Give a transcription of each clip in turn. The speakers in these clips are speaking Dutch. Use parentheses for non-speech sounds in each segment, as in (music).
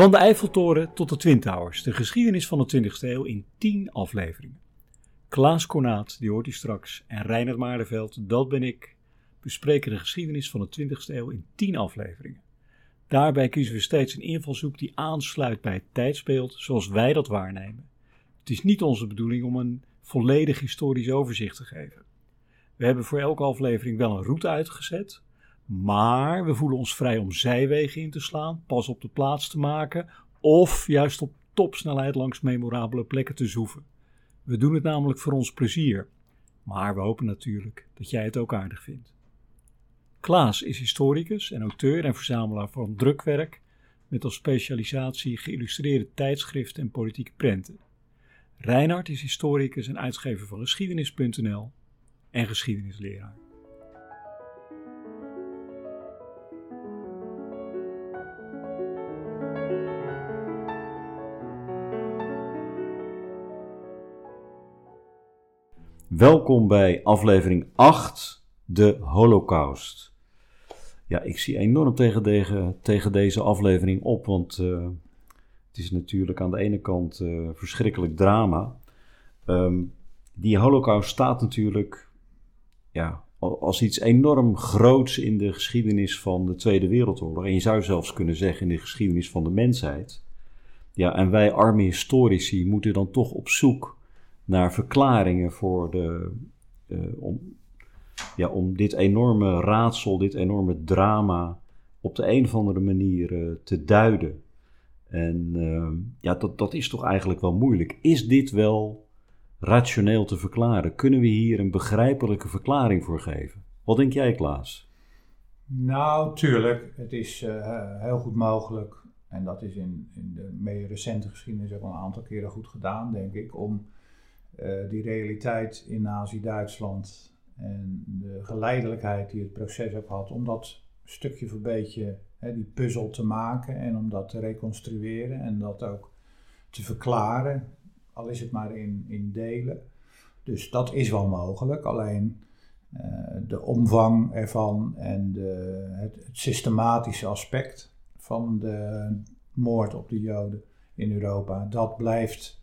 Van de Eiffeltoren tot de Twin Towers, de geschiedenis van de 20e eeuw in 10 afleveringen. Klaas Kornaat, die hoort u straks, en Reinhard Maardenveld, dat ben ik, bespreken de geschiedenis van de 20e eeuw in 10 afleveringen. Daarbij kiezen we steeds een invalshoek die aansluit bij het tijdsbeeld zoals wij dat waarnemen. Het is niet onze bedoeling om een volledig historisch overzicht te geven. We hebben voor elke aflevering wel een route uitgezet, maar we voelen ons vrij om zijwegen in te slaan, pas op de plaats te maken of juist op topsnelheid langs memorabele plekken te zoeven. We doen het namelijk voor ons plezier, maar we hopen natuurlijk dat jij het ook aardig vindt. Klaas is historicus en auteur en verzamelaar van drukwerk met als specialisatie geïllustreerde tijdschriften en politieke prenten. Reinhard is historicus en uitgever van geschiedenis.nl en geschiedenisleraar. Welkom bij aflevering 8, de Holocaust. Ja, ik zie enorm tegen, deze aflevering op, want uh, het is natuurlijk aan de ene kant uh, verschrikkelijk drama. Um, die Holocaust staat natuurlijk ja, als iets enorm groots in de geschiedenis van de Tweede Wereldoorlog. En je zou zelfs kunnen zeggen in de geschiedenis van de mensheid. Ja, en wij arme historici moeten dan toch op zoek naar verklaringen voor de, uh, om, ja, om dit enorme raadsel, dit enorme drama op de een of andere manier uh, te duiden. En uh, ja, dat, dat is toch eigenlijk wel moeilijk. Is dit wel rationeel te verklaren? Kunnen we hier een begrijpelijke verklaring voor geven? Wat denk jij, Klaas? Nou, tuurlijk. Het is uh, heel goed mogelijk. En dat is in, in de meer recente geschiedenis ook al een aantal keren goed gedaan, denk ik. Om die realiteit in Nazi-Duitsland en de geleidelijkheid die het proces ook had, om dat stukje voor beetje, hè, die puzzel te maken en om dat te reconstrueren en dat ook te verklaren, al is het maar in, in delen. Dus dat is wel mogelijk, alleen uh, de omvang ervan en de, het, het systematische aspect van de moord op de Joden in Europa, dat blijft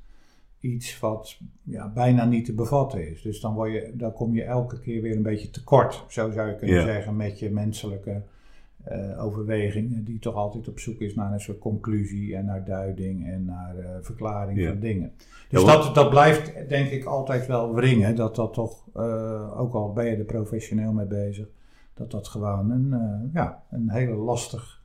iets wat ja, bijna niet te bevatten is. Dus dan, word je, dan kom je elke keer weer een beetje tekort, zo zou je kunnen zeggen, met je menselijke uh, overwegingen, die toch altijd op zoek is naar een soort conclusie en naar duiding en naar uh, verklaring van dingen. Dus ja, dat, dat blijft denk ik altijd wel wringen, dat dat toch, uh, ook al ben je er professioneel mee bezig, dat dat gewoon een, ja, een hele lastig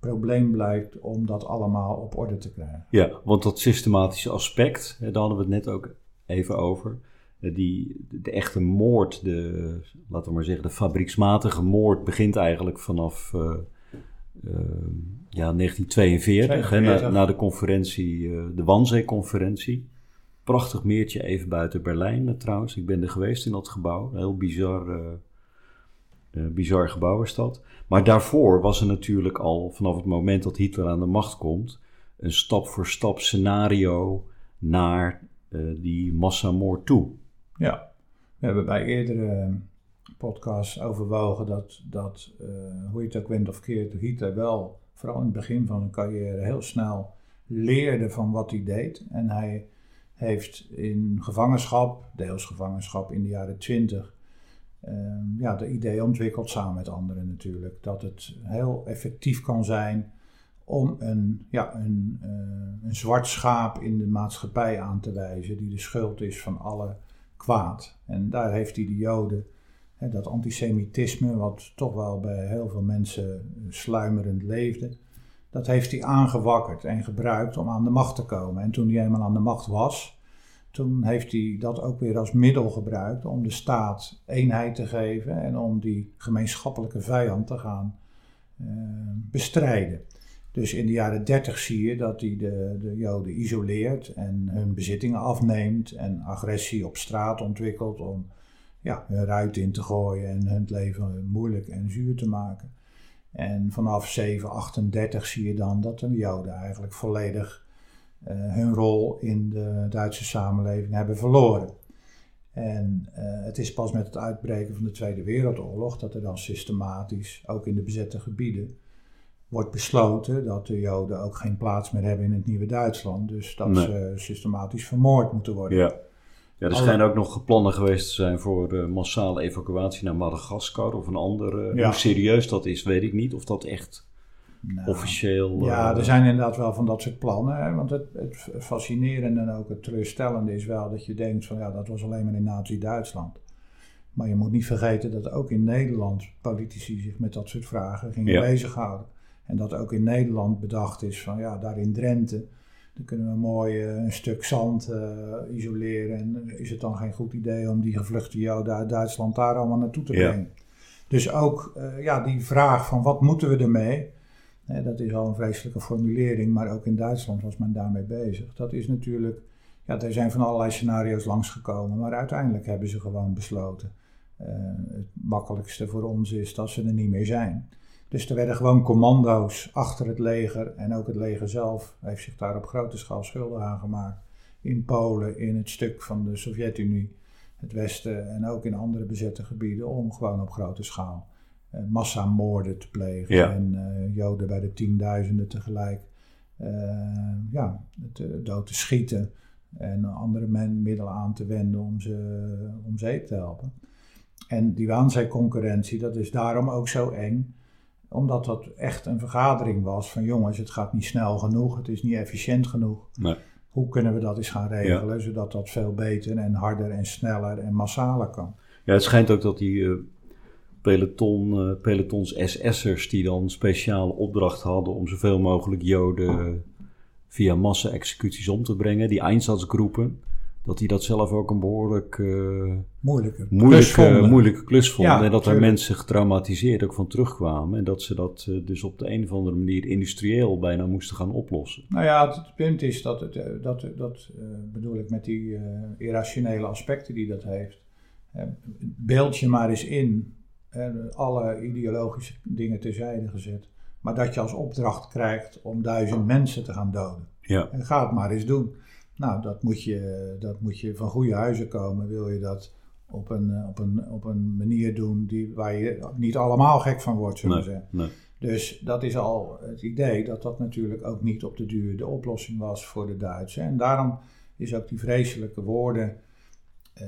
probleem blijkt om dat allemaal op orde te krijgen. Ja, want dat systematische aspect, daar hadden we het net ook even over. Die, de, echte moord, de, laten we maar zeggen, de fabrieksmatige moord begint eigenlijk vanaf uh, uh, ja, 1942, hè, na, na, de conferentie, uh, de Wannsee-conferentie. Prachtig meertje even buiten Berlijn trouwens. Ik ben er geweest in dat gebouw. Een heel bizar, bizar gebouw. Maar daarvoor was er natuurlijk al vanaf het moment dat Hitler aan de macht komt, een stap voor stap scenario naar uh, die massamoord toe. Ja, we hebben bij eerdere podcasts overwogen dat, dat uh, hoe je het ook went of keert, Hitler wel, vooral in het begin van zijn carrière, heel snel leerde van wat hij deed. En hij heeft in gevangenschap, deels gevangenschap in de jaren twintig, Ehm, ja, de idee ontwikkeld samen met anderen natuurlijk. Dat het heel effectief kan zijn om een, ja, een, uh, een zwart schaap in de maatschappij aan te wijzen die de schuld is van alle kwaad. En daar heeft hij de Joden, dat antisemitisme, wat toch wel bij heel veel mensen sluimerend leefde, dat heeft hij aangewakkerd en gebruikt om aan de macht te komen. En toen hij eenmaal aan de macht was, toen heeft hij dat ook weer als middel gebruikt om de staat eenheid te geven en om die gemeenschappelijke vijand te gaan uh, bestrijden. Dus in de jaren 30 zie je dat hij de, de Joden isoleert en hun bezittingen afneemt en agressie op straat ontwikkelt om ja, hun ruit in te gooien en hun leven moeilijk en zuur te maken. En vanaf 738 zie je dan dat de Joden eigenlijk volledig hun rol in de Duitse samenleving hebben verloren. En uh, het is pas met het uitbreken van de Tweede Wereldoorlog dat er dan systematisch, ook in de bezette gebieden, wordt besloten dat de Joden ook geen plaats meer hebben in het nieuwe Duitsland. Dus dat Nee. ze systematisch vermoord moeten worden. Ja. Ja, er Alle- schijnen ook nog plannen geweest te zijn voor eh, massale evacuatie naar Madagaskar of een andere. Ja. Hoe serieus dat is, weet ik niet. Of dat echt Nou, officieel. Ja, eh, er zijn inderdaad wel van dat soort plannen. Hè? Want het, het fascinerende en ook het teleurstellende is wel dat je denkt van ja, dat was alleen maar in Nazi-Duitsland. Maar je moet niet vergeten dat ook in Nederland politici zich met dat soort vragen gingen Ja. bezighouden. En dat ook in Nederland bedacht is van ja, daar in Drenthe, dan kunnen we mooi eh, een stuk zand eh, isoleren. En is het dan geen goed idee om die gevluchte Joden uit Duitsland daar allemaal naartoe te Ja. brengen? Dus ook ja, die vraag van wat moeten we ermee? Dat is al een vreselijke formulering, maar ook in Duitsland was men daarmee bezig. Dat is natuurlijk, ja, er zijn van allerlei scenario's langsgekomen, maar uiteindelijk hebben ze gewoon besloten. eh, het makkelijkste voor ons is dat ze er niet meer zijn. Dus er werden gewoon commando's achter het leger en ook het leger zelf heeft zich daar op grote schaal schuldig aan gemaakt. In Polen, in het stuk van de Sovjet-Unie, het Westen en ook in andere bezette gebieden om gewoon op grote schaal massamoorden te plegen Ja. en eh, Joden bij de tienduizenden tegelijk eh, ja, te, dood te schieten en andere men, middelen aan te wenden om ze om zeep te helpen. En die waanzeeconcurrentie, dat is daarom ook zo eng, omdat dat echt een vergadering was van jongens, het gaat niet snel genoeg, het is niet efficiënt genoeg. Nee. Hoe kunnen we dat eens gaan regelen, zodat dat veel beter en harder en sneller en massaler kan? Ja, het schijnt ook dat die eh, peloton, eh, pelotons SS'ers die dan speciale opdracht hadden om zoveel mogelijk Joden via massa-executies om te brengen, die Einsatzgroepen, dat die dat zelf ook een behoorlijk eh, Moeilijke klus moeilijke, vonden. moeilijke klus vonden. Ja, en dat er mensen getraumatiseerd ook van terugkwamen. En dat ze dat eh, dus op de een of andere manier industrieel bijna moesten gaan oplossen. Nou ja, het, punt is dat, het, dat, dat bedoel ik met die irrationele aspecten die dat heeft. Beeld je maar eens in, alle ideologische dingen terzijde gezet, maar dat je als opdracht krijgt om duizend mensen te gaan doden. Ja, En ga het maar eens doen. Nou, dat moet je, dat moet je van goede huizen komen. Wil je dat op een, eh, op een, op een manier doen die, waar je niet allemaal gek van wordt, zullen we nee, zeggen. nee. Dus dat is al het idee dat dat natuurlijk ook niet op de duur de oplossing was voor de Duitsers. En daarom is ook die vreselijke woorden. Eh,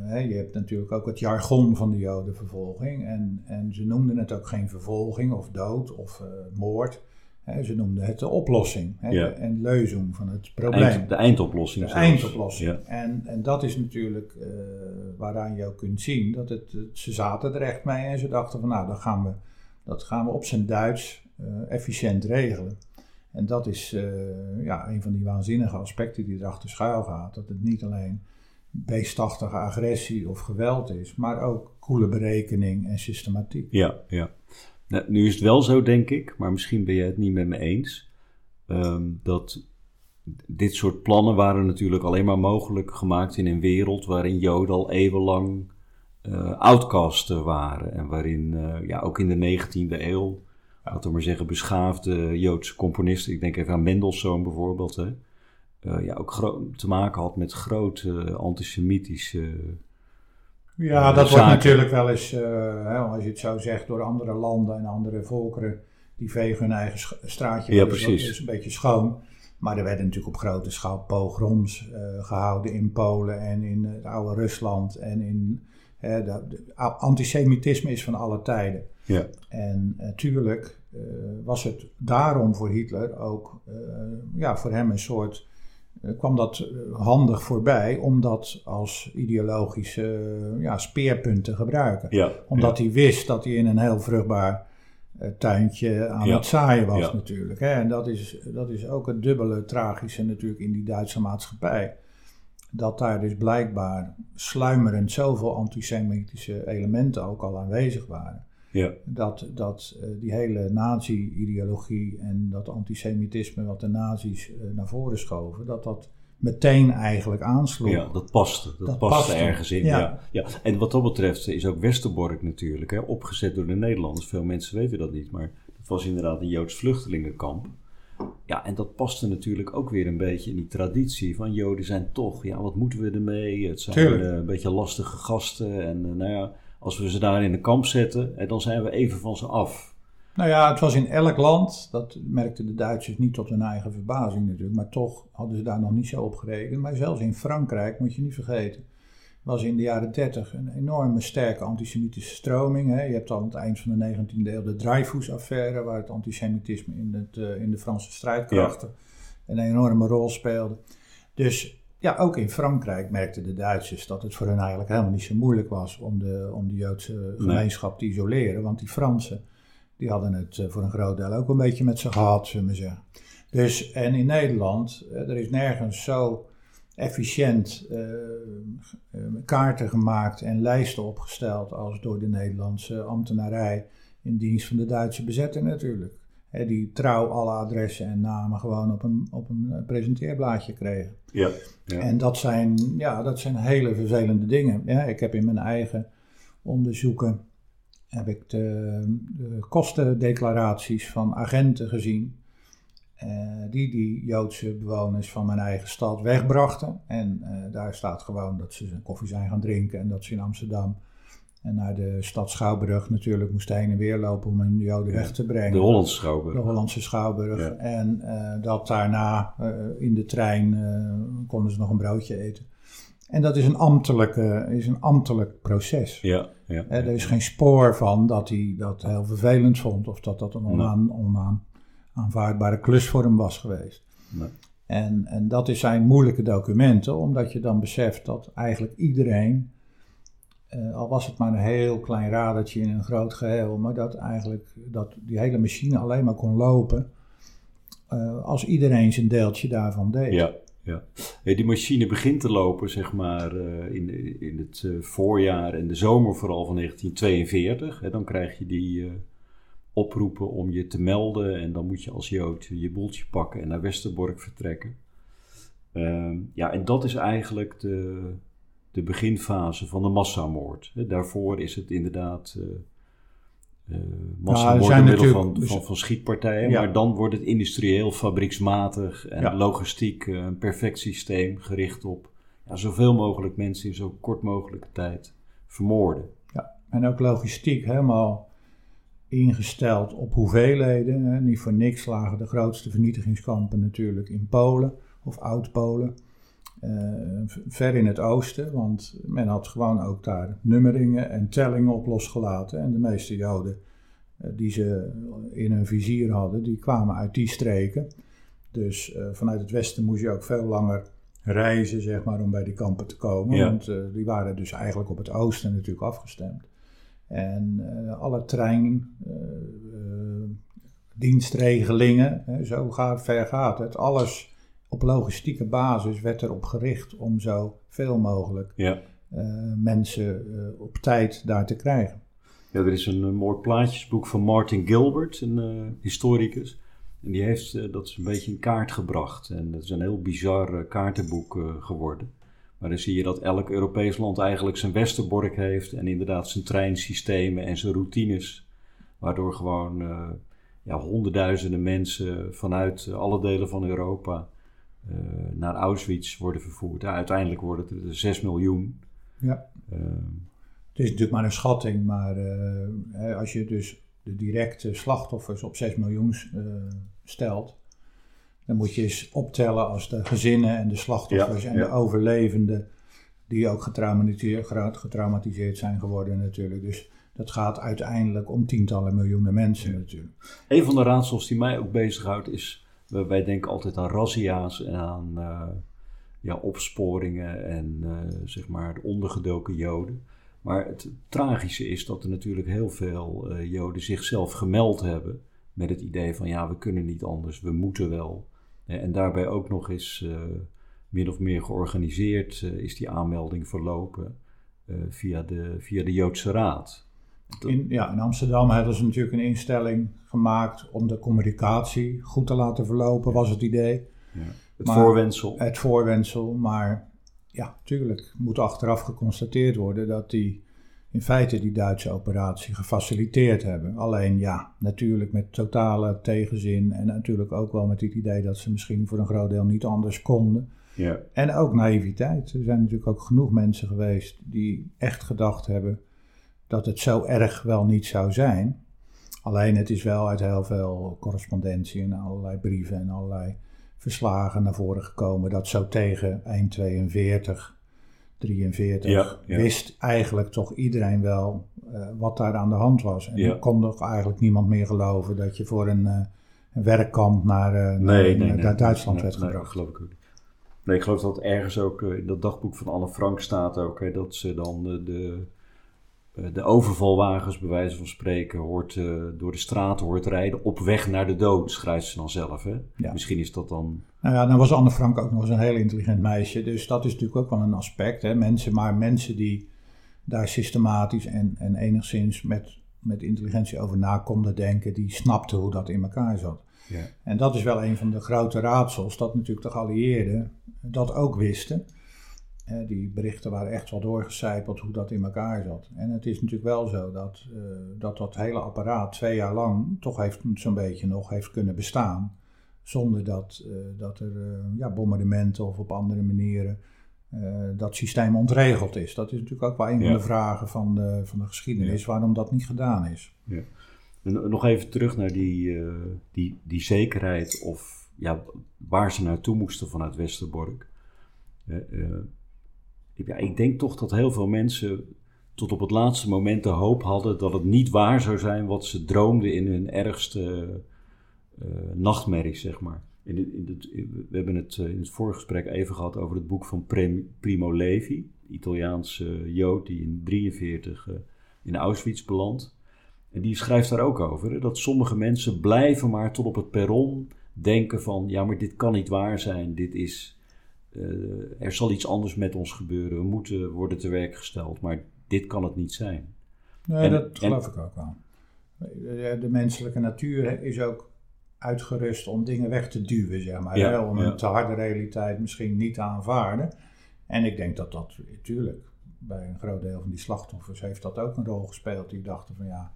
hè, je hebt natuurlijk ook het jargon van de Jodenvervolging. En, en ze noemden het ook geen vervolging of dood of eh, moord. Hè, ze noemden het de oplossing hè, Ja. en leuzing van het probleem. Eind- de eindoplossing. De zelfs. eindoplossing. Ja. En, en dat is natuurlijk eh, waaraan je ook kunt zien dat het, ze zaten er echt mee en ze dachten van nou, dat gaan we, dat gaan we op zijn Duits efficiënt regelen. En dat is ja, een van die waanzinnige aspecten die erachter schuil gaat. Dat het niet alleen beestachtige agressie of geweld is, maar ook koele berekening en systematiek. Ja, ja. Nou, nu is het wel zo, denk ik, maar misschien ben je het niet met me eens, ehm, dat dit soort plannen waren natuurlijk alleen maar mogelijk gemaakt in een wereld waarin Joden al eeuwenlang eh outcasten waren. En waarin eh, ja, ook in de 19e eeuw, laten we maar zeggen, beschaafde Joodse componisten, ik denk even aan Mendelssohn bijvoorbeeld, hè, eh, ja, ook te maken had met grote antisemitische Ja, eh, dat wordt natuurlijk wel eens, eh, hè, als je het zo zegt, door andere landen en andere volkeren, die vegen hun eigen straatje Ja, precies. is een beetje schoon. Maar er werden natuurlijk op grote schaal pogroms eh, gehouden in Polen en in het oude Rusland. En in, de, de- antisemitisme is van alle tijden. Ja. En natuurlijk eh, was het daarom voor Hitler ook, eh, ja, voor hem een soort, eh, kwam dat eh, handig voorbij om dat als ideologische eh, ja, speerpunt te gebruiken. Ja, Omdat hij wist dat hij in een heel vruchtbaar eh, tuintje aan het zaaien was natuurlijk. Hè? En dat is, dat is ook het dubbele tragische natuurlijk in die Duitse maatschappij. Dat daar dus blijkbaar sluimerend zoveel antisemitische elementen ook al aanwezig waren ja, dat, dat eh, die hele nazi-ideologie en dat antisemitisme wat de nazi's eh, naar voren schoven, dat dat meteen eigenlijk aansloeg. Ja, dat paste. Dat, Dat paste, paste. ergens in. Ja. Ja. Ja. En wat dat betreft is ook Westerbork natuurlijk hè, opgezet door de Nederlanders. Veel mensen weten dat niet, maar het was inderdaad een Joods vluchtelingenkamp. Ja, en dat paste natuurlijk ook weer een beetje in die traditie van Joden zijn toch, ja, wat moeten we ermee? Het zijn eh, een beetje lastige gasten en nou ja, als we ze daar in een kamp zetten, eh, dan zijn we even van ze af. Nou ja, het was in elk land, dat merkten de Duitsers niet tot hun eigen verbazing natuurlijk, maar toch hadden ze daar nog niet zo op gerekend. Maar zelfs in Frankrijk, moet je niet vergeten, was in de jaren 30 een enorme sterke antisemitische stroming. Hè. Je hebt al aan het eind van de 19e eeuw de Dreyfus-affaire, waar het antisemitisme in, het, uh, in de Franse strijdkrachten een enorme rol speelde. Dus ja, ook in Frankrijk merkten de Duitsers dat het voor hen eigenlijk helemaal niet zo moeilijk was om de, om de Joodse gemeenschap te isoleren. Want die Fransen, die hadden het eh, voor een groot deel ook een beetje met ze gehad, zullen we zeggen. Dus, en in Nederland, eh, er is nergens zo efficiënt uh, kaarten gemaakt en lijsten opgesteld als door de Nederlandse ambtenarij in dienst van de Duitse bezetter natuurlijk die trouw alle adressen en namen gewoon op een, op een eh, presenteerblaadje kregen. Ja, ja. En dat zijn, ja, dat zijn hele vervelende dingen. Ja, ik heb in mijn eigen onderzoeken heb ik de, de kostendeclaraties van agenten gezien. Uh, die die Joodse bewoners van mijn eigen stad wegbrachten. En uh, daar staat gewoon dat ze koffie zijn gaan drinken en dat ze in Amsterdam en naar de stad Schouwburg natuurlijk moest heen en weer lopen om een Joden weg te brengen. De Hollandse Schouwburg. De Hollandse Schouwburg. En uh, dat daarna uh, in de trein uh, konden ze nog een broodje eten. En dat is een, ambtelijke, is een ambtelijk proces. Ja, ja, er is geen spoor van dat hij dat heel vervelend vond of dat dat een onaan, onaan, aanvaardbare klus voor hem was geweest. Nee. En, en dat zijn moeilijke documenten, omdat je dan beseft dat eigenlijk iedereen uh, al was het maar een heel klein radertje in een groot geheel, maar dat eigenlijk dat die hele machine alleen maar kon lopen uh, als iedereen zijn deeltje daarvan deed. Ja, ja. Die machine begint te lopen, zeg maar, uh, in, in het voorjaar en de zomer vooral van 1942. Hè, dan krijg je die oproepen om je te melden en dan moet je als Jood je boeltje pakken en naar Westerbork vertrekken. Ehm, ja, en dat is eigenlijk de, de beginfase van de massamoord. Daarvoor is het inderdaad uh, massamoord door middel van, van, van, schietpartijen. Maar dan wordt het industrieel, fabrieksmatig en ja. logistiek uh, een perfect systeem gericht op ja, zoveel mogelijk mensen in zo kort mogelijke tijd vermoorden. Ja, en ook logistiek helemaal ingesteld op hoeveelheden. Hè. Niet voor niks lagen de grootste vernietigingskampen natuurlijk in Polen of Oud-Polen. Uh, ver in het oosten, want men had gewoon ook daar nummeringen en tellingen op losgelaten. En de meeste Joden uh, die ze in hun vizier hadden, die kwamen uit die streken. Dus uh, vanuit het westen moest je ook veel langer reizen, zeg maar, om bij die kampen te komen. Ja. Want die waren dus eigenlijk op het oosten natuurlijk afgestemd. En alle treindienstregelingen, zo gaat, ver gaat het, alles op logistieke basis werd erop gericht om zo veel mogelijk ja. uh, mensen uh, op tijd daar te krijgen. Ja, er is een, een mooi plaatjesboek van Martin Gilbert, een uh, historicus. En die heeft dat is een beetje in kaart gebracht. En dat is een heel bizar kaartenboek geworden. Maar dan zie je dat elk Europees land eigenlijk zijn Westerbork heeft. En inderdaad zijn treinsystemen en zijn routines. Waardoor gewoon ja, honderdduizenden mensen vanuit alle delen van Europa uh, naar Auschwitz worden vervoerd. Ja, uiteindelijk worden het er 6 miljoen. Ja. Uh, het is natuurlijk maar een schatting, maar uh, als je dus de directe slachtoffers op 6 miljoen stelt, dan moet je eens optellen als de gezinnen en de slachtoffers ja, en ja. de overlevenden, die ook getraumatiseerd, getraumatiseerd zijn geworden natuurlijk. Dus dat gaat uiteindelijk om tientallen miljoenen mensen natuurlijk. Een van de raadsels die mij ook bezighoudt is wij denken altijd aan razzia's en aan uh, ja, opsporingen en uh, zeg maar ondergedoken Joden. Maar het tragische is dat er natuurlijk heel veel uh, Joden zichzelf gemeld hebben met het idee van ja, we kunnen niet anders, we moeten wel. En daarbij ook nog eens min of meer georganiseerd is die aanmelding verlopen via, de, via de Joodse Raad. In, ja, in Amsterdam hebben ze natuurlijk een instelling gemaakt om de communicatie goed te laten verlopen, was het idee. Ja, het maar, voorwensel. Het voorwensel, maar ja, natuurlijk moet achteraf geconstateerd worden dat die in feite die Duitse operatie gefaciliteerd hebben. Alleen ja, natuurlijk met totale tegenzin en natuurlijk ook wel met het idee dat ze misschien voor een groot deel niet anders konden. Ja. En ook naïviteit. Er zijn natuurlijk ook genoeg mensen geweest die echt gedacht hebben dat het zo erg wel niet zou zijn. Alleen het is wel uit heel veel correspondentie en allerlei brieven en allerlei verslagen naar voren gekomen dat zo tegen eind 42, 43 Ja, ja. wist eigenlijk toch iedereen wel eh, wat daar aan de hand was. En Ja. er kon toch eigenlijk niemand meer geloven dat je voor een, eh, een werkkamp naar, eh, naar, Nee, nee, naar nee. Duitsland werd nee, gebracht. geloof ik ook niet. Nee, ik geloof dat ergens ook in dat dagboek van Anne Frank staat ook hè, dat ze dan de, de overvalwagens, bij wijze van spreken, hoort, eh, door de straten hoort rijden op weg naar de dood, schrijft ze dan zelf. Hè? Ja. Misschien is dat dan. Nou ja, dan was Anne Frank ook nog eens een heel intelligent meisje. Dus dat is natuurlijk ook wel een aspect. Hè? Mensen, maar mensen die daar systematisch en, en enigszins met, met intelligentie over na konden denken, die snapten hoe dat in elkaar zat. Ja. En dat is wel een van de grote raadsels, dat natuurlijk de geallieerden dat ook wisten. Die berichten waren echt wel doorgecijpeld hoe dat in elkaar zat. En het is natuurlijk wel zo dat eh, dat, dat hele apparaat twee jaar lang toch heeft zo'n beetje nog heeft kunnen bestaan. Zonder dat, eh, dat er eh, ja, bombardementen of op andere manieren dat systeem ontregeld is. Dat is natuurlijk ook wel een Ja. van de vragen van de, van de geschiedenis, waarom dat niet gedaan is. En nog even terug naar die, die, die zekerheid of ja, waar ze naartoe moesten vanuit Westerbork. Ja, ik denk toch dat heel veel mensen tot op het laatste moment de hoop hadden dat het niet waar zou zijn wat ze droomden in hun ergste eh, nachtmerrie, zeg maar. In in het, we hebben het eh, in het vorige gesprek even gehad over het boek van Primo Levi, Italiaanse Jood die in 1943 in Auschwitz belandt. En die schrijft daar ook over, dat sommige mensen blijven maar tot op het perron denken van, ja, maar dit kan niet waar zijn, dit is, eh, er zal iets anders met ons gebeuren, we moeten worden te werk gesteld, maar dit kan het niet zijn. Nee, En- dat en- geloof ik ook wel. De, de menselijke natuur is ook uitgerust om dingen weg te duwen, zeg maar. Ja, om ja. een te harde realiteit misschien niet te aanvaarden. En ik denk dat dat, natuurlijk, bij een groot deel van die slachtoffers heeft dat ook een rol gespeeld. Die dachten van ja,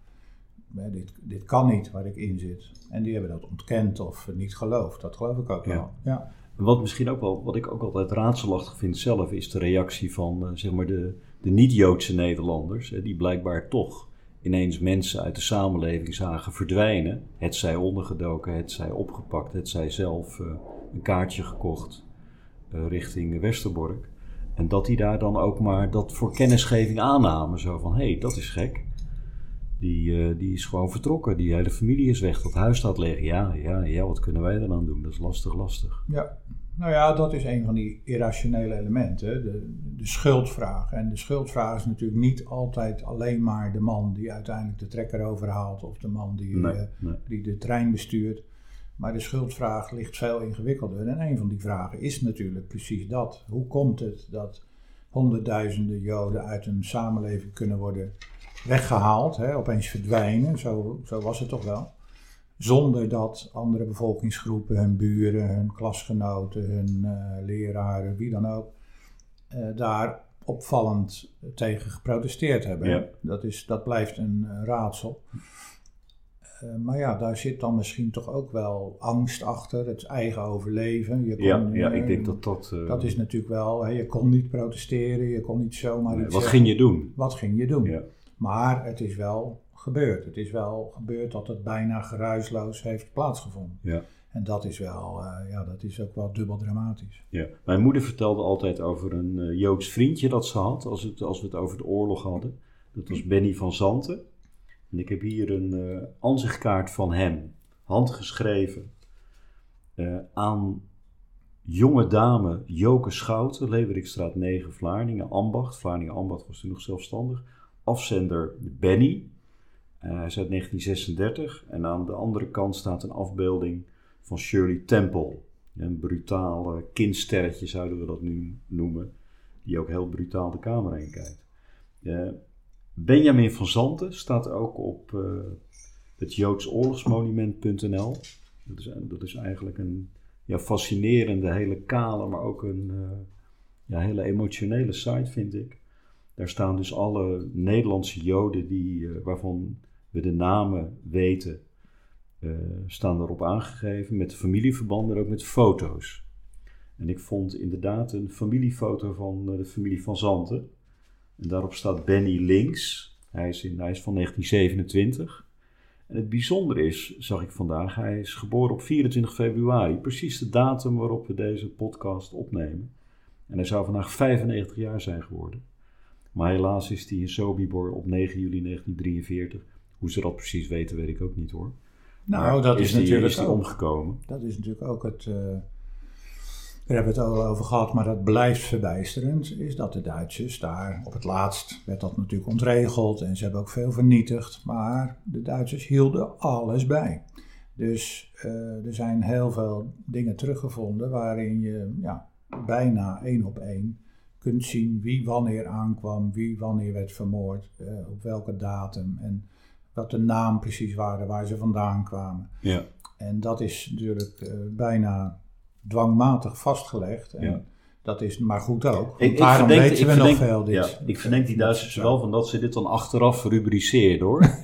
dit, dit kan niet waar ik in zit. En die hebben dat ontkend of niet geloofd. Dat geloof ik ook Ja. wel. Ja. Wat misschien ook wel, wat ik ook altijd raadselachtig vind zelf, is de reactie van eh, zeg maar de, de niet-Joodse Nederlanders, die blijkbaar toch ineens mensen uit de samenleving zagen verdwijnen. Het zij ondergedoken, het zij opgepakt, het zij zelf eh, een kaartje gekocht eh, richting Westerbork. En dat die daar dan ook maar dat voor kennisgeving aannamen. Zo van, hé, hey, dat is gek. Die, eh, die is gewoon vertrokken. Die hele familie is weg. Dat huis staat leeg. Ja, ja, ja, wat kunnen wij eraan doen? Dat is lastig, lastig. Ja, nou ja, dat is een van die irrationele elementen, de, de schuldvraag. En de schuldvraag is natuurlijk niet altijd alleen maar de man die uiteindelijk de trekker overhaalt of de man die, Nee, eh, nee. die de trein bestuurt. Maar de schuldvraag ligt veel ingewikkelder. En een van die vragen is natuurlijk precies dat. Hoe komt het dat honderdduizenden Joden uit een samenleving kunnen worden weggehaald, hè, opeens verdwijnen, zo, zo was het toch wel. Zonder dat andere bevolkingsgroepen, hun buren, hun klasgenoten, hun eh, leraren, wie dan ook, eh, daar opvallend tegen geprotesteerd hebben. Ja. Dat, is, dat blijft een raadsel. Eh, maar ja, daar zit dan misschien toch ook wel angst achter, het eigen overleven. Je kon, Ja, ja, ik denk dat dat... dat is natuurlijk wel, hè, je kon niet protesteren, je kon niet zomaar nee, iets wat zeggen. ging je doen? Wat ging je doen? Ja. Maar het is wel gebeurd. Het is wel gebeurd dat het bijna geruisloos heeft plaatsgevonden. Ja. En dat is wel, eh, ja, dat is ook wel dubbel dramatisch. Ja. Mijn moeder vertelde altijd over een eh, Joods vriendje dat ze had, als, het, als we het over de oorlog hadden. Dat was Benny van Zanten. En ik heb hier een eh ansichtkaart van hem, handgeschreven, aan jonge dame Joke Schouten, Leverikstraat 9, Vlaardingen, Ambacht. Vlaardingen Ambacht was toen nog zelfstandig. Afzender Benny, eh, hij is uit 1936. En aan de andere kant staat een afbeelding van Shirley Temple. Een brutaal eh, kindsterretje zouden we dat nu noemen. Die ook heel brutaal de kamer in kijkt. Benjamin van Zanten staat ook op eh, het joodsoorlogsmonument.nl. Dat is, dat is eigenlijk een ja, fascinerende, hele kale, maar ook een eh, ja, hele emotionele site, vind ik. Daar staan dus alle Nederlandse Joden die, eh, waarvan we de namen weten, eh, staan daarop aangegeven met familieverbanden en ook met foto's. En ik vond inderdaad een familiefoto van eh, de familie van Zanten. En daarop staat Benny links. Hij is, hij is van 1927. En het bijzondere is, zag ik vandaag, hij is geboren op 24 februari, precies de datum waarop we deze podcast opnemen. En hij zou vandaag 95 jaar zijn geworden. Maar helaas is hij in Sobibor op 9 juli 1943. Hoe ze dat precies weten, weet ik ook niet hoor. Nou, Maar dat is, is die- natuurlijk is die ook- omgekomen. Dat is natuurlijk ook het. eh, daar hebben we het al over gehad, maar dat blijft verbijsterend. Is dat de Duitsers daar. Op het laatst werd dat natuurlijk ontregeld en ze hebben ook veel vernietigd. Maar de Duitsers hielden alles bij. Dus eh, er zijn heel veel dingen teruggevonden waarin je ja, bijna één op één kunt zien wie wanneer aankwam, wie wanneer werd vermoord, eh, op welke datum en wat de naam precies waren waar ze vandaan kwamen. Ja. En dat is natuurlijk eh, bijna dwangmatig vastgelegd. En Ja. dat is maar goed ook. Ik, ik daarom verdenk, weten ik we verdenk- nog veel dit. Ja, ik verdenk die Duitsers wel van dat ze dit dan achteraf rubriceerden hoor. (laughs)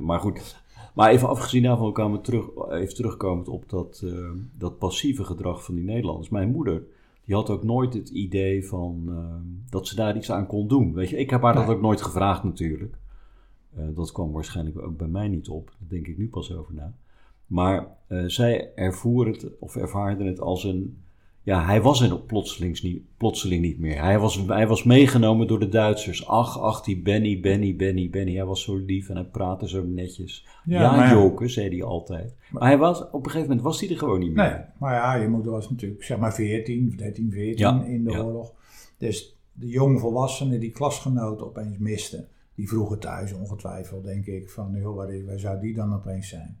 Maar goed. Maar even afgezien daarvan, we kwamen terug, even terugkomend op dat, eh, dat passieve gedrag van die Nederlanders. Mijn moeder, die had ook nooit het idee van eh, dat ze daar iets aan kon doen. Weet je, ik heb haar dat ook nooit gevraagd natuurlijk. Eh, dat kwam waarschijnlijk ook bij mij niet op. Daar denk ik nu pas over na. Maar eh, zij ervoer het, of ervaarde het als een... Ja, hij was er plotseling niet, plotseling niet meer. Hij was, hij was meegenomen door de Duitsers. Ach, ach, die Benny, Benny, Benny, Benny. Hij was zo lief en hij praatte zo netjes. Ja, ja. Zei hij altijd. Maar hij was, op een gegeven moment was hij er gewoon niet meer. Nee, maar ja, je moeder was natuurlijk zeg maar 14, 13, 14 Ja, in de ja. oorlog. Dus de jongvolwassenen die klasgenoten opeens misten, die vroegen thuis ongetwijfeld, denk ik, van joh, waar, waar zou die dan opeens zijn?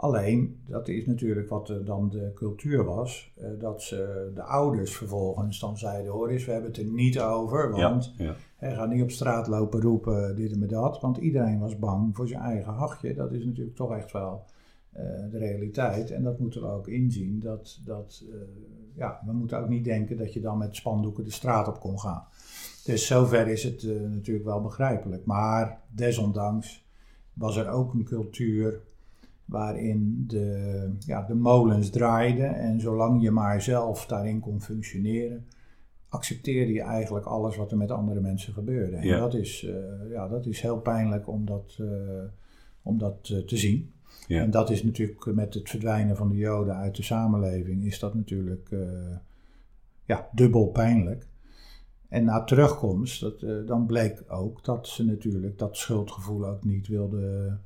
Alleen, dat is natuurlijk wat dan de cultuur was, eh, dat ze de ouders vervolgens dan zeiden, hoor eens, we hebben het er niet over, want ja. hij gaat niet op straat lopen roepen dit en met dat, want iedereen was bang voor zijn eigen hachje. Dat is natuurlijk toch echt wel eh, de realiteit. En dat moeten we ook inzien. Dat, dat, eh, ja, we moeten ook niet denken dat je dan met spandoeken de straat op kon gaan. Dus zover is het natuurlijk wel begrijpelijk. Maar desondanks was er ook een cultuur waarin de, ja, de molens draaiden. En zolang je maar zelf daarin kon functioneren, accepteerde je eigenlijk alles wat er met andere mensen gebeurde. En Ja. dat, is, eh, ja, dat is heel pijnlijk om dat, eh, om dat eh, te zien. Ja. En dat is natuurlijk met het verdwijnen van de Joden uit de samenleving, is dat natuurlijk ja, dubbel pijnlijk. En na terugkomst, dat, dan bleek ook dat ze natuurlijk dat schuldgevoel ook niet wilden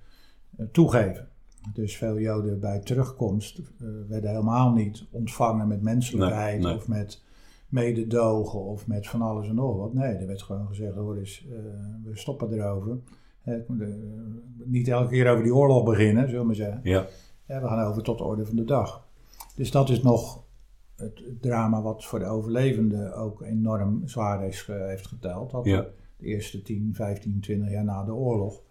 toegeven. Dus veel Joden bij terugkomst eh, werden helemaal niet ontvangen met menselijkheid Nee, nee. of met mededogen of met van alles en nog wat. Nee, er werd gewoon gezegd, hoor eens, eh, we stoppen erover. Eh, de- niet elke keer over die oorlog beginnen, zullen we maar zeggen. Ja. Ja, we gaan over tot de orde van de dag. Dus dat is nog het drama wat voor de overlevenden ook enorm zwaar is, heeft geteld. Dat Ja. de eerste 10, 15, 20 jaar na de oorlog,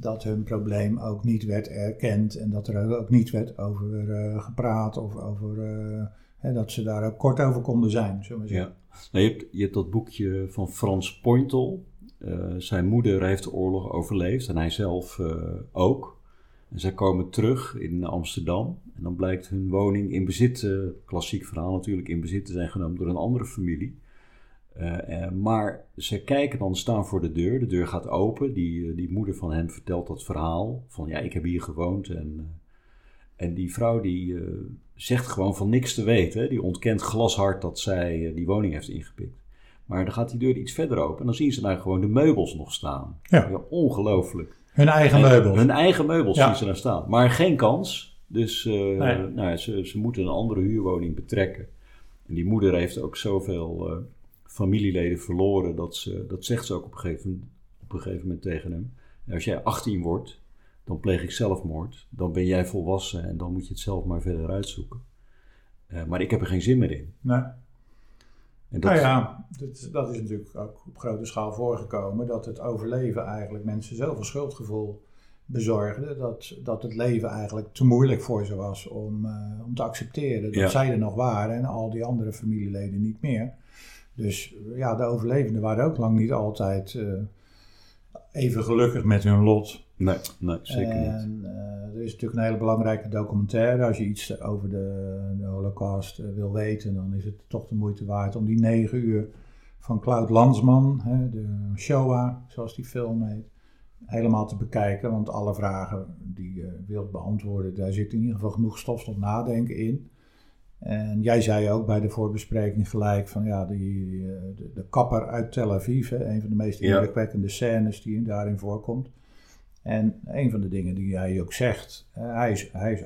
dat hun probleem ook niet werd erkend en dat er ook niet werd over eh, gepraat of over, eh, hè, dat ze daar ook kort over konden zijn, Ja. Nou, je, hebt, je hebt dat boekje van Frans Pointel. Eh, zijn moeder heeft de oorlog overleefd en hij zelf ook. En zij komen terug in Amsterdam. En dan blijkt hun woning in bezit, klassiek verhaal natuurlijk, in bezit te zijn genomen door een andere familie. Eh, eh, maar ze kijken dan staan voor de deur. De deur gaat open. Die, eh, die moeder van hem vertelt dat verhaal. Van ja, ik heb hier gewoond. En, en die vrouw die zegt gewoon van niks te weten. hè. Die ontkent glashard dat zij die woning heeft ingepikt. Maar dan gaat die deur iets verder open. En dan zien ze daar gewoon de meubels nog staan. Ja. ongelooflijk. Hun eigen En meubels. Hun eigen meubels Ja. zien ze daar staan. Maar geen kans. Dus Nee. nou, ze, ze moeten een andere huurwoning betrekken. En die moeder heeft ook zoveel familieleden verloren. Dat, ze, dat zegt ze ook op een, gegeven, op een gegeven moment tegen hem. Als jij 18 wordt, dan pleeg ik zelfmoord. Dan ben jij volwassen en dan moet je het zelf maar verder uitzoeken. Eh, maar ik heb er geen zin meer in. Nee. En dat, Nou ja, dat, dat is natuurlijk ook op grote schaal voorgekomen. Dat het overleven eigenlijk mensen zoveel schuldgevoel bezorgde. Dat, dat het leven eigenlijk te moeilijk voor ze was om, eh, om te accepteren. Dat Ja. zij er nog waren en al die andere familieleden niet meer. Dus ja, de overlevenden waren ook lang niet altijd eh, even gelukkig met hun lot. Nee, nee zeker niet. En eh, er is natuurlijk een hele belangrijke documentaire. Als je iets over de, de Holocaust eh, wil weten, dan is het toch de moeite waard om die negen uur van Cloud Landsman, hè, de Shoah, zoals die film heet, helemaal te bekijken, want alle vragen die je wilt beantwoorden, daar zit in ieder geval genoeg stof tot nadenken in. En jij zei ook bij de voorbespreking gelijk van ja, die, eh, de, de kapper uit Tel Aviv, hè, een van de meest Ja. indrukwekkende scènes die daarin voorkomt. En een van de dingen die hij ook zegt, eh, hij, is, hij, is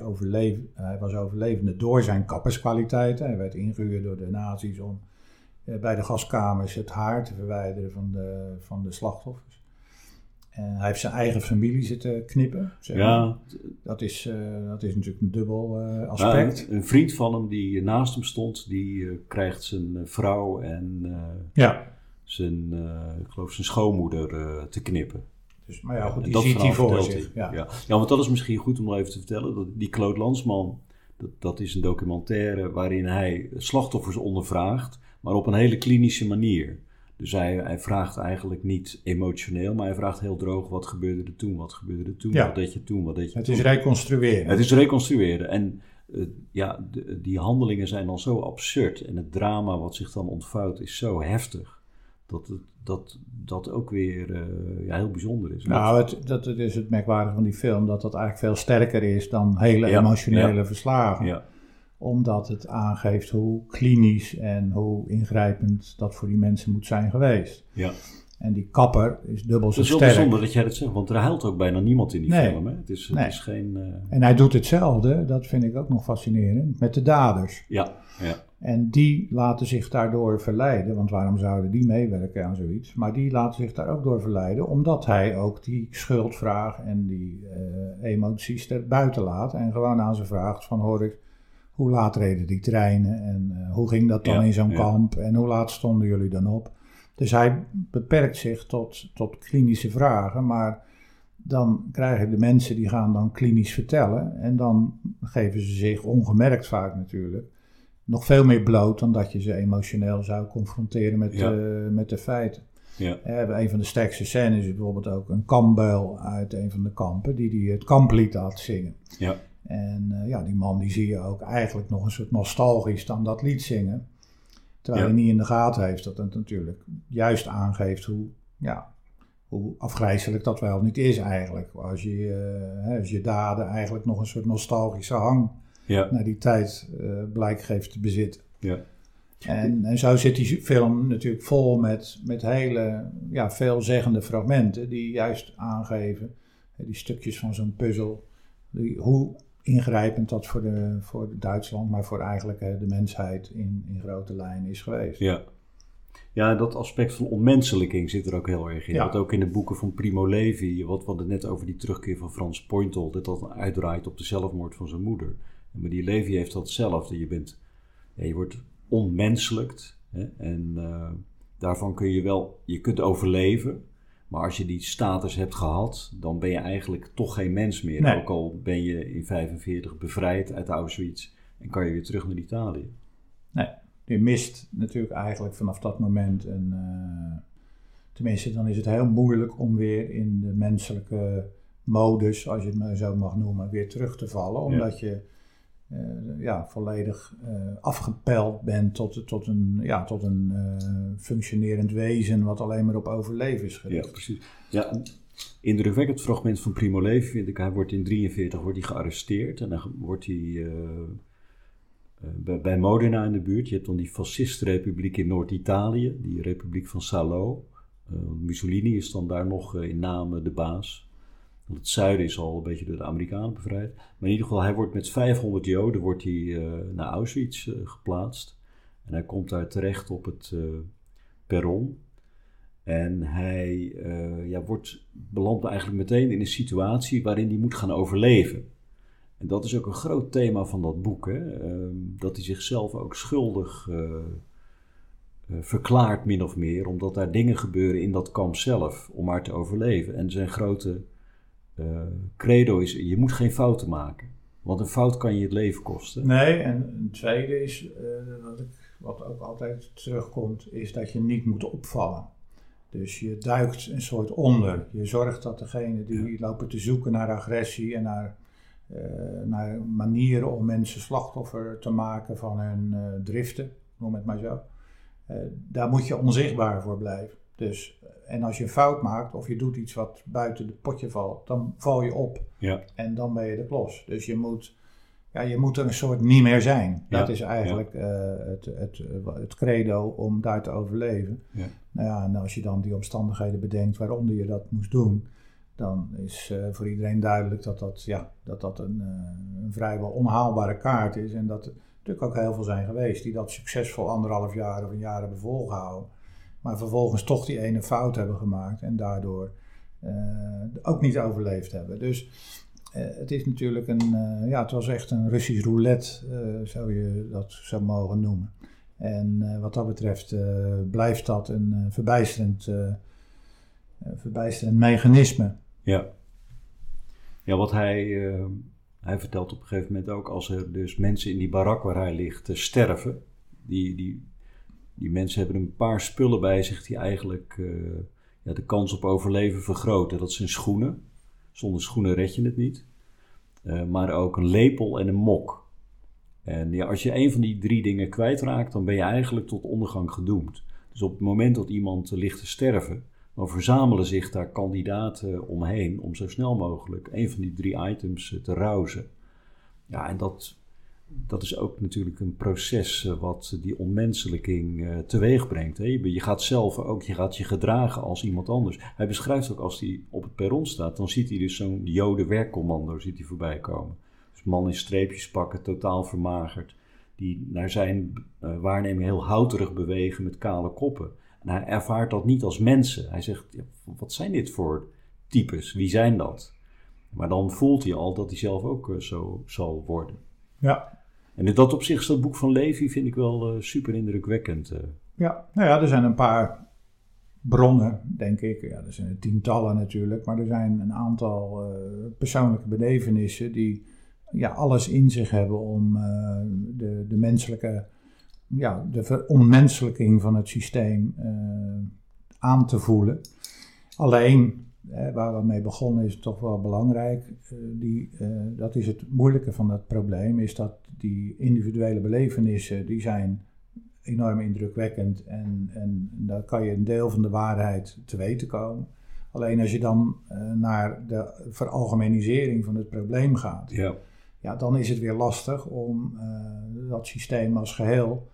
hij was overlevende door zijn kapperskwaliteiten. Hij werd ingehuurd door de nazi's om eh, bij de gaskamers het haar te verwijderen van de, van de slachtoffers. En hij heeft zijn eigen familie zitten knippen. zeg maar. Ja, Dat, is, eh, dat is natuurlijk een dubbel eh, nou, aspect. een, een vriend van hem die naast hem stond, die eh, krijgt zijn vrouw en ja, zijn, ik geloof zijn schoonmoeder te knippen. dus, maar ja, goed, die ziet hij voor zich. Ja. Ja. want dat is misschien goed om nog even te vertellen. Dat die Claude Landsman, dat, dat is een documentaire waarin hij slachtoffers ondervraagt, maar op een hele klinische manier. Dus hij, hij vraagt eigenlijk niet emotioneel, maar hij vraagt heel droog: wat gebeurde er toen? Wat gebeurde er toen? Ja. Wat deed je toen? Wat deed je Het toen? is reconstrueren. Het is reconstrueren. En eh, ja, de- die handelingen zijn dan zo absurd. En het drama wat zich dan ontvouwt is zo heftig. Dat het, dat, dat ook weer eh, ja, heel bijzonder is. Nou, het, dat, het is het merkwaardige van die film, dat dat eigenlijk veel sterker is dan hele Ja, emotionele verslagen. ja, Omdat het aangeeft hoe klinisch en hoe ingrijpend dat voor die mensen moet zijn geweest. ja. En die kapper is dubbel Het zo is wel sterk. bijzonder dat jij dat zegt, want er huilt ook bijna niemand in die Nee. film. Hè? Het is, het Nee. is geen... eh, En hij doet hetzelfde, dat vind ik ook nog fascinerend, met de daders. ja, ja, En die laten zich daardoor verleiden, want waarom zouden die meewerken aan zoiets? Maar die laten zich daar ook door verleiden, omdat hij ook die schuldvraag en die eh, emoties er buiten laat. En gewoon aan ze vraagt van, hoor ik, hoe laat reden die treinen en eh, hoe ging dat dan Ja, in zo'n ja. kamp en hoe laat stonden jullie dan op? Dus hij beperkt zich tot, tot klinische vragen, maar dan krijgen de mensen die gaan dan klinisch vertellen en dan geven ze zich ongemerkt vaak natuurlijk nog veel meer bloot dan dat je ze emotioneel zou confronteren met, Ja. eh, met de feiten. ja, Eh, een van de sterkste scènes is bijvoorbeeld ook een kambuil uit een van de kampen die, die het kamplied laat zingen. ja, En eh, ja, die man die zie je ook eigenlijk nog een soort nostalgisch dan dat lied zingen. Terwijl Ja. hij niet in de gaten heeft dat het natuurlijk juist aangeeft hoe, ja, hoe afgrijzelijk dat wel niet is eigenlijk. Als je, eh, hè, als je daden eigenlijk nog een soort nostalgische hang ja, naar die tijd eh blijk geeft te bezitten. ja. En, en zo zit die film natuurlijk vol met, met hele ja, veelzeggende fragmenten die juist aangeven, die stukjes van zo'n puzzel, die, hoe ingrijpend dat voor, de, voor Duitsland, maar voor eigenlijk hè, de mensheid in, in grote lijnen is geweest. Ja. Ja, dat aspect van onmenselijking zit er ook heel erg in. Ja. Wat ook in de boeken van Primo Levi, wat we hadden net over die terugkeer van Frans Pointel, dat dat uitdraait op de zelfmoord van zijn moeder. Maar die Levi heeft dat hetzelfde. Je, bent, ja, je wordt onmenselijkt hè, en eh, daarvan kun je wel, je kunt overleven. Maar als je die status hebt gehad, dan ben je eigenlijk toch geen mens meer. Nee. Ook al ben je in 45 bevrijd uit Auschwitz en kan je weer terug naar Italië. Je mist natuurlijk eigenlijk vanaf dat moment een. eh, tenminste, dan is het heel moeilijk om weer in de menselijke modus, als je het maar zo mag noemen, weer terug te vallen. Omdat je ja, volledig eh, afgepeld bent tot, tot een, ja, tot een eh, functionerend wezen wat alleen maar op overleven is Ja, gericht. precies. Ja, indrukwekkend fragment van Primo Levi vind ik. Hij wordt in 43 wordt hij gearresteerd en dan wordt hij eh, eh, bij, bij Modena in de buurt. Je hebt dan die fascistenrepubliek in Noord-Italië, die republiek van Salo. Eh, Mussolini is dan daar nog eh, in naam de baas. Want het zuiden is al een beetje door de Amerikanen bevrijd. Maar in ieder geval, hij wordt met 500 Joden wordt hij, eh, naar Auschwitz eh, geplaatst. En hij komt daar terecht op het eh, perron. En hij ja, wordt, belandt eigenlijk meteen in een situatie waarin hij moet gaan overleven. En dat is ook een groot thema van dat boek. Hè? Ehm, dat hij zichzelf ook schuldig verklaart, min of meer, omdat daar dingen gebeuren in dat kamp zelf om maar te overleven. En zijn grote eh, credo is: je moet geen fouten maken. Want een fout kan je het leven kosten. Nee, en een tweede is, eh, wat, ik, wat ook altijd terugkomt, is dat je niet moet opvallen. Dus je duikt een soort onder. Je zorgt dat degene die lopen te zoeken naar agressie en naar, eh, naar manieren om mensen slachtoffer te maken van hun driften, noem het maar zo. Daar moet je onzichtbaar voor blijven. Dus En als je een fout maakt of je doet iets wat buiten het potje valt, dan val je op. Ja. En dan ben je de klos. Dus je moet, ja, je moet er een soort niet meer zijn. Dat Ja, is eigenlijk eh, het, het, het credo om daar te overleven. Ja. Nou ja, en als je dan die omstandigheden bedenkt waaronder je dat moest doen, dan is eh, voor iedereen duidelijk dat dat, ja, dat, dat een, eh, een vrijwel onhaalbare kaart is. En dat er natuurlijk ook heel veel zijn geweest die dat succesvol anderhalf jaar of een jaar hebben volgehouden. Maar vervolgens toch die ene fout hebben gemaakt en daardoor eh, ook niet overleefd hebben. Dus eh, het is natuurlijk een, eh, ja, het was echt een Russisch roulette, zou je dat zou mogen noemen. En wat dat betreft blijft dat een verbijsterend, verbijsterend mechanisme. Ja. Ja, wat hij, hij vertelt op een gegeven moment ook, als er dus mensen in die barak waar hij ligt sterven, die, die, die mensen hebben een paar spullen bij zich die eigenlijk eh, ja, de kans op overleven vergroten. Dat zijn schoenen. Zonder schoenen red je het niet. Eh, maar ook een lepel en een mok. En ja, als je een van die drie dingen kwijtraakt, dan ben je eigenlijk tot ondergang gedoemd. Dus op het moment dat iemand ligt te sterven, dan verzamelen zich daar kandidaten omheen om zo snel mogelijk een van die drie items eh, te rousen. Ja, en dat, dat is ook natuurlijk een proces eh, wat die onmenselijking eh, teweeg brengt. Je, gaat zelf ook, je gaat je gedragen als iemand anders. Hij beschrijft ook als hij op het perron staat, dan ziet hij dus zo'n joden werkcommando ziet hij voorbij komen. Dus man in streepjes pakken, totaal vermagerd, die naar zijn eh, waarneming heel houterig bewegen met kale koppen. En hij ervaart dat niet als mensen. Hij zegt, wat zijn dit voor types? Wie zijn dat? Maar dan voelt hij al dat hij zelf ook zo zal worden. Ja. En in dat opzicht is dat boek van Levi vind ik wel eh, super indrukwekkend. eh. Ja, nou ja, er zijn een paar bronnen, denk ik. Ja, er zijn tientallen natuurlijk, maar er zijn een aantal eh, persoonlijke belevenissen die ja, alles in zich hebben om de, de menselijke, ja, de veronmenselijking van het systeem aan te voelen. Alleen, waar we mee begonnen is toch wel belangrijk. eh, die, eh, dat is het moeilijke van dat probleem, is dat die individuele belevenissen, die zijn enorm indrukwekkend en, en daar kan je een deel van de waarheid te weten komen. Alleen als je dan eh, naar de veralgemenisering van het probleem gaat, ja. ja, dan is het weer lastig om dat systeem als geheel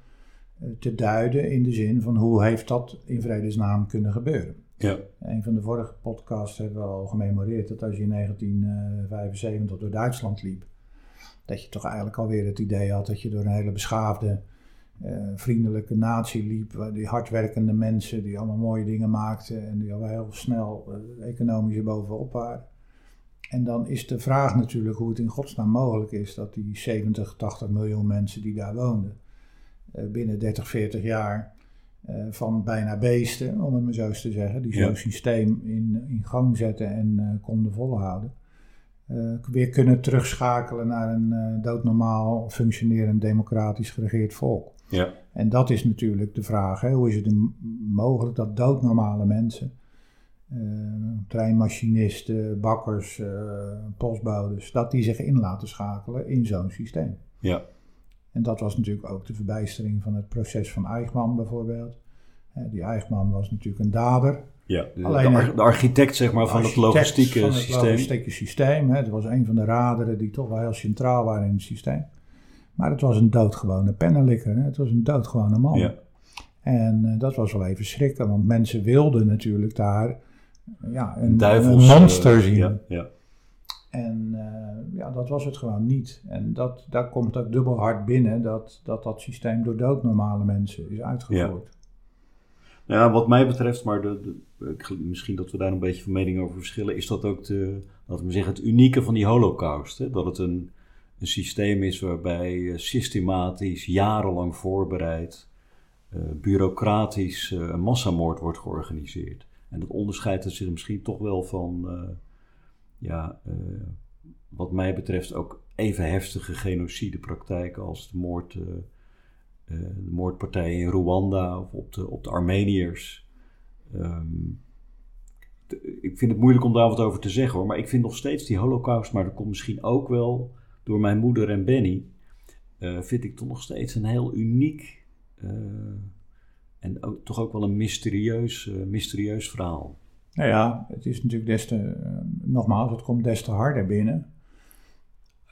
eh, te duiden in de zin van hoe heeft dat in vredesnaam kunnen gebeuren. Ja. Een van de vorige podcasts hebben we al gememoreerd dat als je in 1975 door Duitsland liep, dat je toch eigenlijk alweer het idee had dat je door een hele beschaafde, eh, vriendelijke natie liep, die hardwerkende mensen die allemaal mooie dingen maakten en die al heel snel eh, economisch erbovenop waren. En dan is de vraag natuurlijk hoe het in godsnaam mogelijk is dat die 70, 80 miljoen mensen die daar woonden, eh, binnen 30, 40 jaar eh, van bijna beesten, om het maar zo eens te zeggen, die Ja. zo'n systeem in, in gang zetten en eh, konden volhouden. eh, weer kunnen terugschakelen naar een eh, doodnormaal, functionerend, democratisch geregeerd volk. Ja. En dat is natuurlijk de vraag, hè? hoe is het mogelijk dat doodnormale mensen, eh, treinmachinisten, bakkers, eh postbodes, dat die zich in laten schakelen in zo'n systeem. Ja. En dat was natuurlijk ook de verbijstering van het proces van Eichmann bijvoorbeeld. Die Eichmann was natuurlijk een dader. ja. De, Alleen- de, ar- de architect zeg maar, van het logistieke van het systeem. logistieke systeem. Hè. Het was een van de raderen die toch wel heel centraal waren in het systeem. Maar het was een doodgewone pennenlikker. Hè. Het was een doodgewone man. Ja. En eh, dat was wel even schrikken, want mensen wilden natuurlijk daar ja, een, Duivels, een monster eh, zien. Ja, ja. En eh, ja, dat was het gewoon niet. En dat, daar komt ook dubbel hard binnen dat dat, dat systeem door doodnormale mensen is uitgevoerd. Nou ja, wat mij betreft, maar de, misschien dat we daar een beetje van mening over verschillen, is dat ook de, laten we zeggen, het unieke van die holocaust. Hè? Dat het een, een systeem is waarbij eh, systematisch, jarenlang voorbereid, eh, bureaucratisch een massamoord wordt georganiseerd. En dat onderscheidt zich misschien toch wel van, ja, eh, wat mij betreft ook even heftige genocidepraktijken als de moord... eh, eh, de moordpartijen in Rwanda of op de, op de Armeniërs. Ehm, ik vind het moeilijk om daar wat over te zeggen hoor, maar ik vind nog steeds die holocaust, maar dat komt misschien ook wel door mijn moeder en Benny, vind ik toch nog steeds een heel uniek en ook, toch ook wel een mysterieus, mysterieus verhaal. Nou ja, het is natuurlijk des te, uh, nogmaals, het komt des te harder binnen.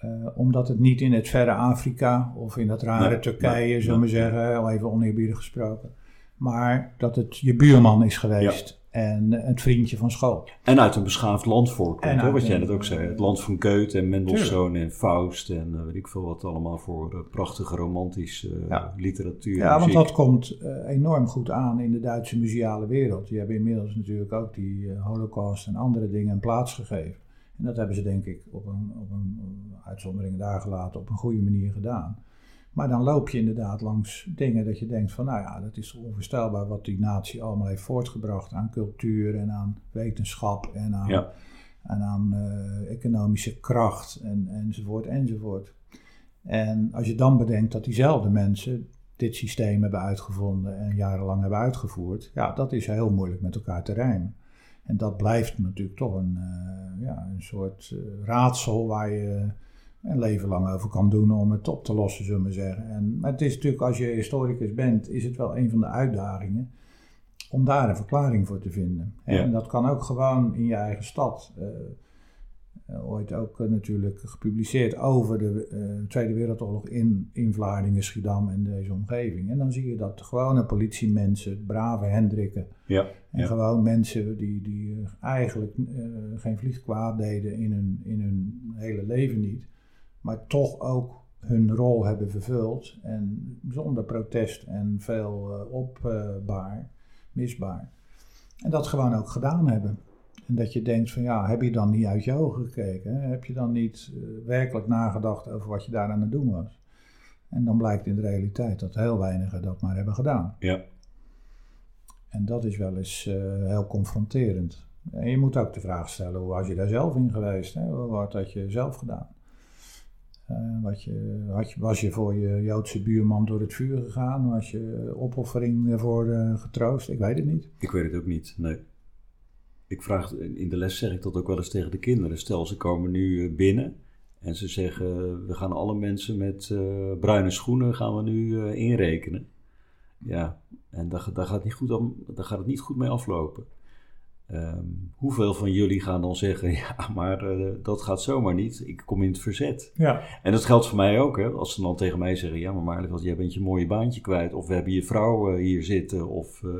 Uh, omdat het niet in het verre Afrika of in dat rare nee, Turkije, nee, zullen we nee. zeggen, al even oneerbiedig gesproken. Maar dat het je buurman is geweest. En het vriendje van school. En uit een beschaafd land voorkomt, hoor, wat jij net ook zei. Het land van Goethe en Mendelssohn en Faust en uh, weet ik veel wat allemaal voor uh, prachtige romantische uh, ja. literatuur. Ja, want dat komt enorm goed aan in de Duitse museale wereld. Die hebben inmiddels natuurlijk ook die holocaust en andere dingen een plaats gegeven. En dat hebben ze denk ik op een, op een uitzondering daar gelaten op een goede manier gedaan. Maar dan loop je inderdaad langs dingen dat je denkt van, nou ja, dat is onvoorstelbaar wat die natie allemaal heeft voortgebracht aan cultuur en aan wetenschap en aan, ja. en aan uh, economische kracht en, enzovoort enzovoort. En als je dan bedenkt dat diezelfde mensen dit systeem hebben uitgevonden en jarenlang hebben uitgevoerd, ja, dat is heel moeilijk met elkaar te rijmen. En dat blijft natuurlijk toch een, uh, ja, een soort uh, raadsel waar je een leven lang over kan doen om het op te lossen, zullen we zeggen. En, maar het is natuurlijk, als je historicus bent, is het wel een van de uitdagingen om daar een verklaring voor te vinden. En dat kan ook gewoon in je eigen stad. Uh, ooit ook uh, natuurlijk gepubliceerd over de uh, Tweede Wereldoorlog in, in Vlaardingen, Schiedam en deze omgeving. En dan zie je dat gewone politiemensen, brave Hendrikken, ja, en ja. gewoon mensen die, die eigenlijk geen vliegkwaad deden in hun, in hun hele leven niet, maar toch ook hun rol hebben vervuld en zonder protest en veel uh, opbaar, misbaar. En dat gewoon ook gedaan hebben. En dat je denkt van ja, heb je dan niet uit je ogen gekeken? Hè? Heb je dan niet uh, werkelijk nagedacht over wat je daar aan het doen was? En dan blijkt in de realiteit dat heel weinigen dat maar hebben gedaan. Ja. En dat is wel eens uh, heel confronterend. En je moet ook de vraag stellen, hoe was je daar zelf in geweest? Hè? Wat had je zelf gedaan? Uh, wat je, had je, was je voor je Joodse buurman door het vuur gegaan? Was je opoffering ervoor uh, getroost? Ik weet het niet. Ik weet het ook niet, nee. Ik vraag, in de les zeg ik dat ook wel eens tegen de kinderen. Stel, ze komen nu eh, binnen en ze zeggen... we gaan alle mensen met bruine schoenen gaan we nu inrekenen. Ja, en daar, daar, gaat niet goed om, daar gaat het niet goed mee aflopen. Um, hoeveel van jullie gaan dan zeggen, (laughs) ja, maar uh, dat gaat zomaar niet, ik kom in het verzet. Ja. En dat geldt voor mij ook, hè, als ze dan tegen mij zeggen, ja, maar Maarten, jij bent je mooie baantje kwijt, of we hebben je vrouw uh, hier zitten, of uh,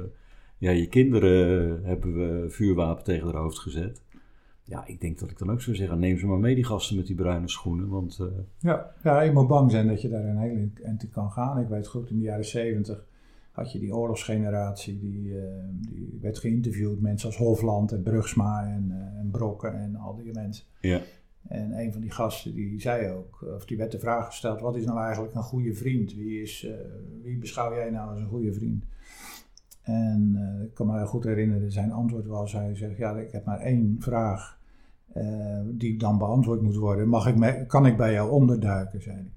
ja, je kinderen hebben we vuurwapen tegen haar hoofd gezet. Ja, ik denk dat ik dan ook zou zeggen, neem ze maar mee, die gasten met die bruine schoenen, want... ja, ja, je moet bang zijn dat je daar een hele eind kan gaan. Ik weet goed, in de jaren zeventig had je die oorlogsgeneratie, die, uh, die werd geïnterviewd. Mensen als Hofland en Brugsma en, uh, en Brokken en al die mensen. Ja. En een van die gasten die zei ook, of die werd de vraag gesteld, wat is nou eigenlijk een goede vriend? Wie, is, uh, wie beschouw jij nou als een goede vriend? En ik kan me heel goed herinneren, zijn antwoord was, hij zegt, ja, ik heb maar één vraag die dan beantwoord moet worden. Mag ik me, kan ik bij jou onderduiken, zei hij.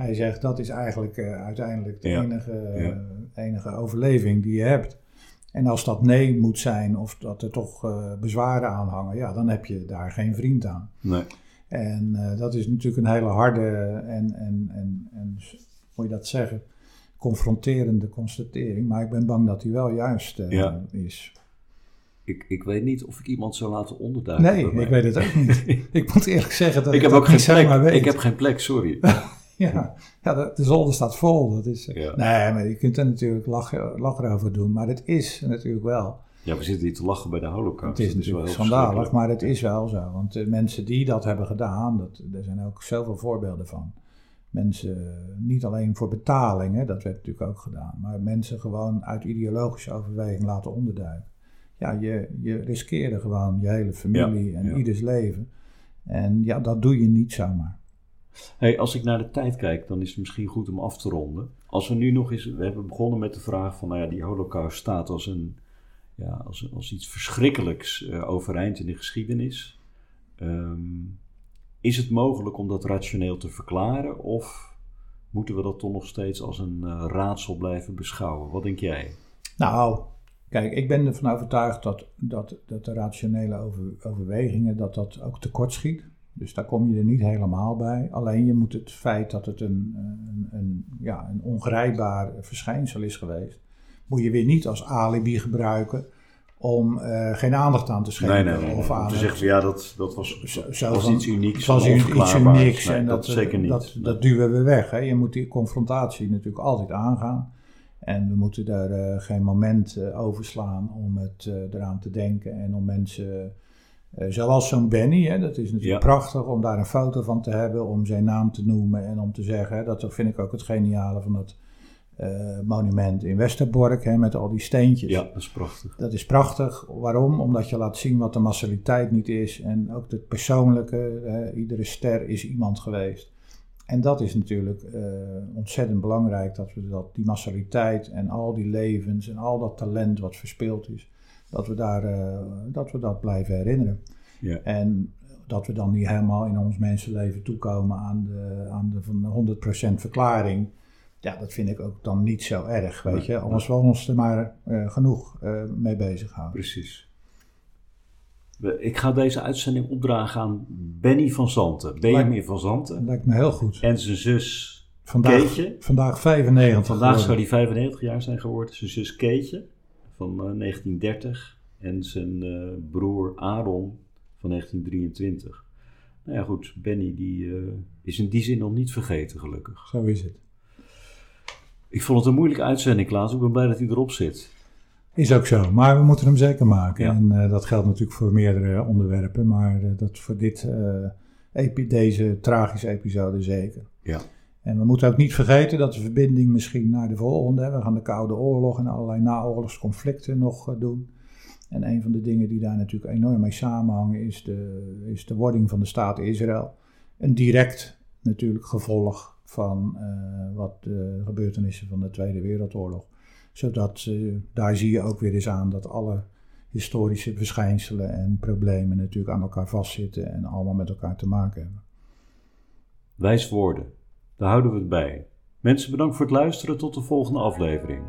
Hij zegt dat is eigenlijk uh, uiteindelijk de ja. enige, ja. enige overleving die je hebt. En als dat nee moet zijn of dat er toch uh, bezwaren aan hangen, ja, dan heb je daar geen vriend aan. Nee. En dat is natuurlijk een hele harde en, en, en, en, moet je dat zeggen, confronterende constatering. Maar ik ben bang dat die wel juist ja. is. Ik, ik weet niet of ik iemand zou laten onderduiken. Nee, ik weet het ook niet. (laughs) ik moet eerlijk zeggen dat ik, ik heb ook geen plek. Weet. Ik heb geen plek, sorry. (laughs) (laughs) Ja, ja de, de zolder staat vol. Dat is, ja. Nee, maar je kunt er natuurlijk lachen, lachen over doen. Maar het is natuurlijk wel. Ja, we zitten hier te lachen bij de holocaust. Het is, dat is wel schandalig, maar het is wel zo. Want de mensen die dat hebben gedaan, dat, er zijn ook zoveel voorbeelden van. Mensen, niet alleen voor betalingen, dat werd natuurlijk ook gedaan. Maar mensen gewoon uit ideologische overweging laten onderduiken. Ja, je, je riskeerde gewoon je hele familie ja, en ja. ieders leven. En ja, dat doe je niet zomaar. Hey, als ik naar de tijd kijk, dan is het misschien goed om af te ronden. Als we nu nog eens, we hebben begonnen met de vraag van, nou ja, die holocaust staat als, een, ja, als, als iets verschrikkelijks uh, overeind in de geschiedenis. Um, is het mogelijk om dat rationeel te verklaren of moeten we dat toch nog steeds als een uh, raadsel blijven beschouwen? Wat denk jij? Nou, kijk, ik ben ervan overtuigd dat, dat, dat de rationele over, overwegingen, dat dat ook tekortschiet. Dus daar kom je er niet helemaal bij. Alleen je moet het feit dat het een, een, een, ja, een ongrijpbaar verschijnsel is geweest, moet je weer niet als alibi gebruiken om eh, geen aandacht aan te schenken. Nee, nee, nee. Of Om aan te zeggen, ja, dat, dat was, dat was iets unieks. Het was iets unieks en dat, dat, zeker niet. Dat, dat duwen we weg. Hè. Je moet die confrontatie natuurlijk altijd aangaan. En we moeten daar eh, geen moment eh, overslaan om het eh, eraan te denken en om mensen, eh, zoals zo'n Benny, hè, dat is natuurlijk Ja. prachtig om daar een foto van te hebben, om zijn naam te noemen en om te zeggen, hè, dat vind ik ook het geniale van dat eh, monument in Westerbork, hè, met al die steentjes. Ja, dat is prachtig. Dat is prachtig. Waarom? Omdat je laat zien wat de massaliteit niet is. En ook het persoonlijke. eh, iedere ster is iemand geweest. En dat is natuurlijk eh, ontzettend belangrijk. Dat we dat, die massaliteit en al die levens en al dat talent wat verspeeld is. Dat we, daar, eh, dat, we dat blijven herinneren. Ja. En dat we dan niet helemaal in ons mensenleven toekomen aan de, aan de van 100% verklaring. Ja, dat vind ik ook dan niet zo erg, weet je. Anders we ons er maar eh, genoeg eh, mee bezighouden. Precies. Ik ga deze uitzending opdragen aan Benny van Zanten. Benjamin van Zanten. lijkt me heel goed. En zijn zus Vandaag, Keetje. vandaag 95 Vandaag zou hij 95 jaar zijn geworden. Zijn zus Keetje van eh, 1930 en zijn eh, broer Aaron van 1923. Nou ja goed, Benny die, eh, is in die zin nog niet vergeten gelukkig. Zo is het. Ik vond het een moeilijke uitzending Klaas, ik ben blij dat hij erop zit. Is ook zo, maar we moeten hem zeker maken. Ja. En eh, dat geldt natuurlijk voor meerdere onderwerpen, maar eh, dat voor dit, eh, epi- deze tragische episode zeker. Ja. En we moeten ook niet vergeten dat de verbinding misschien naar de volgende, we gaan de Koude Oorlog en allerlei naoorlogsconflicten nog eh, doen. En een van de dingen die daar natuurlijk enorm mee samenhangen is de, is de wording van de staat Israël. Een direct natuurlijk gevolg van eh, wat de gebeurtenissen van de Tweede Wereldoorlog. Zodat eh, daar zie je ook weer eens aan dat alle historische verschijnselen en problemen natuurlijk aan elkaar vastzitten en allemaal met elkaar te maken hebben. Wijs woorden, daar houden we het bij. Mensen bedankt voor het luisteren, tot de volgende aflevering.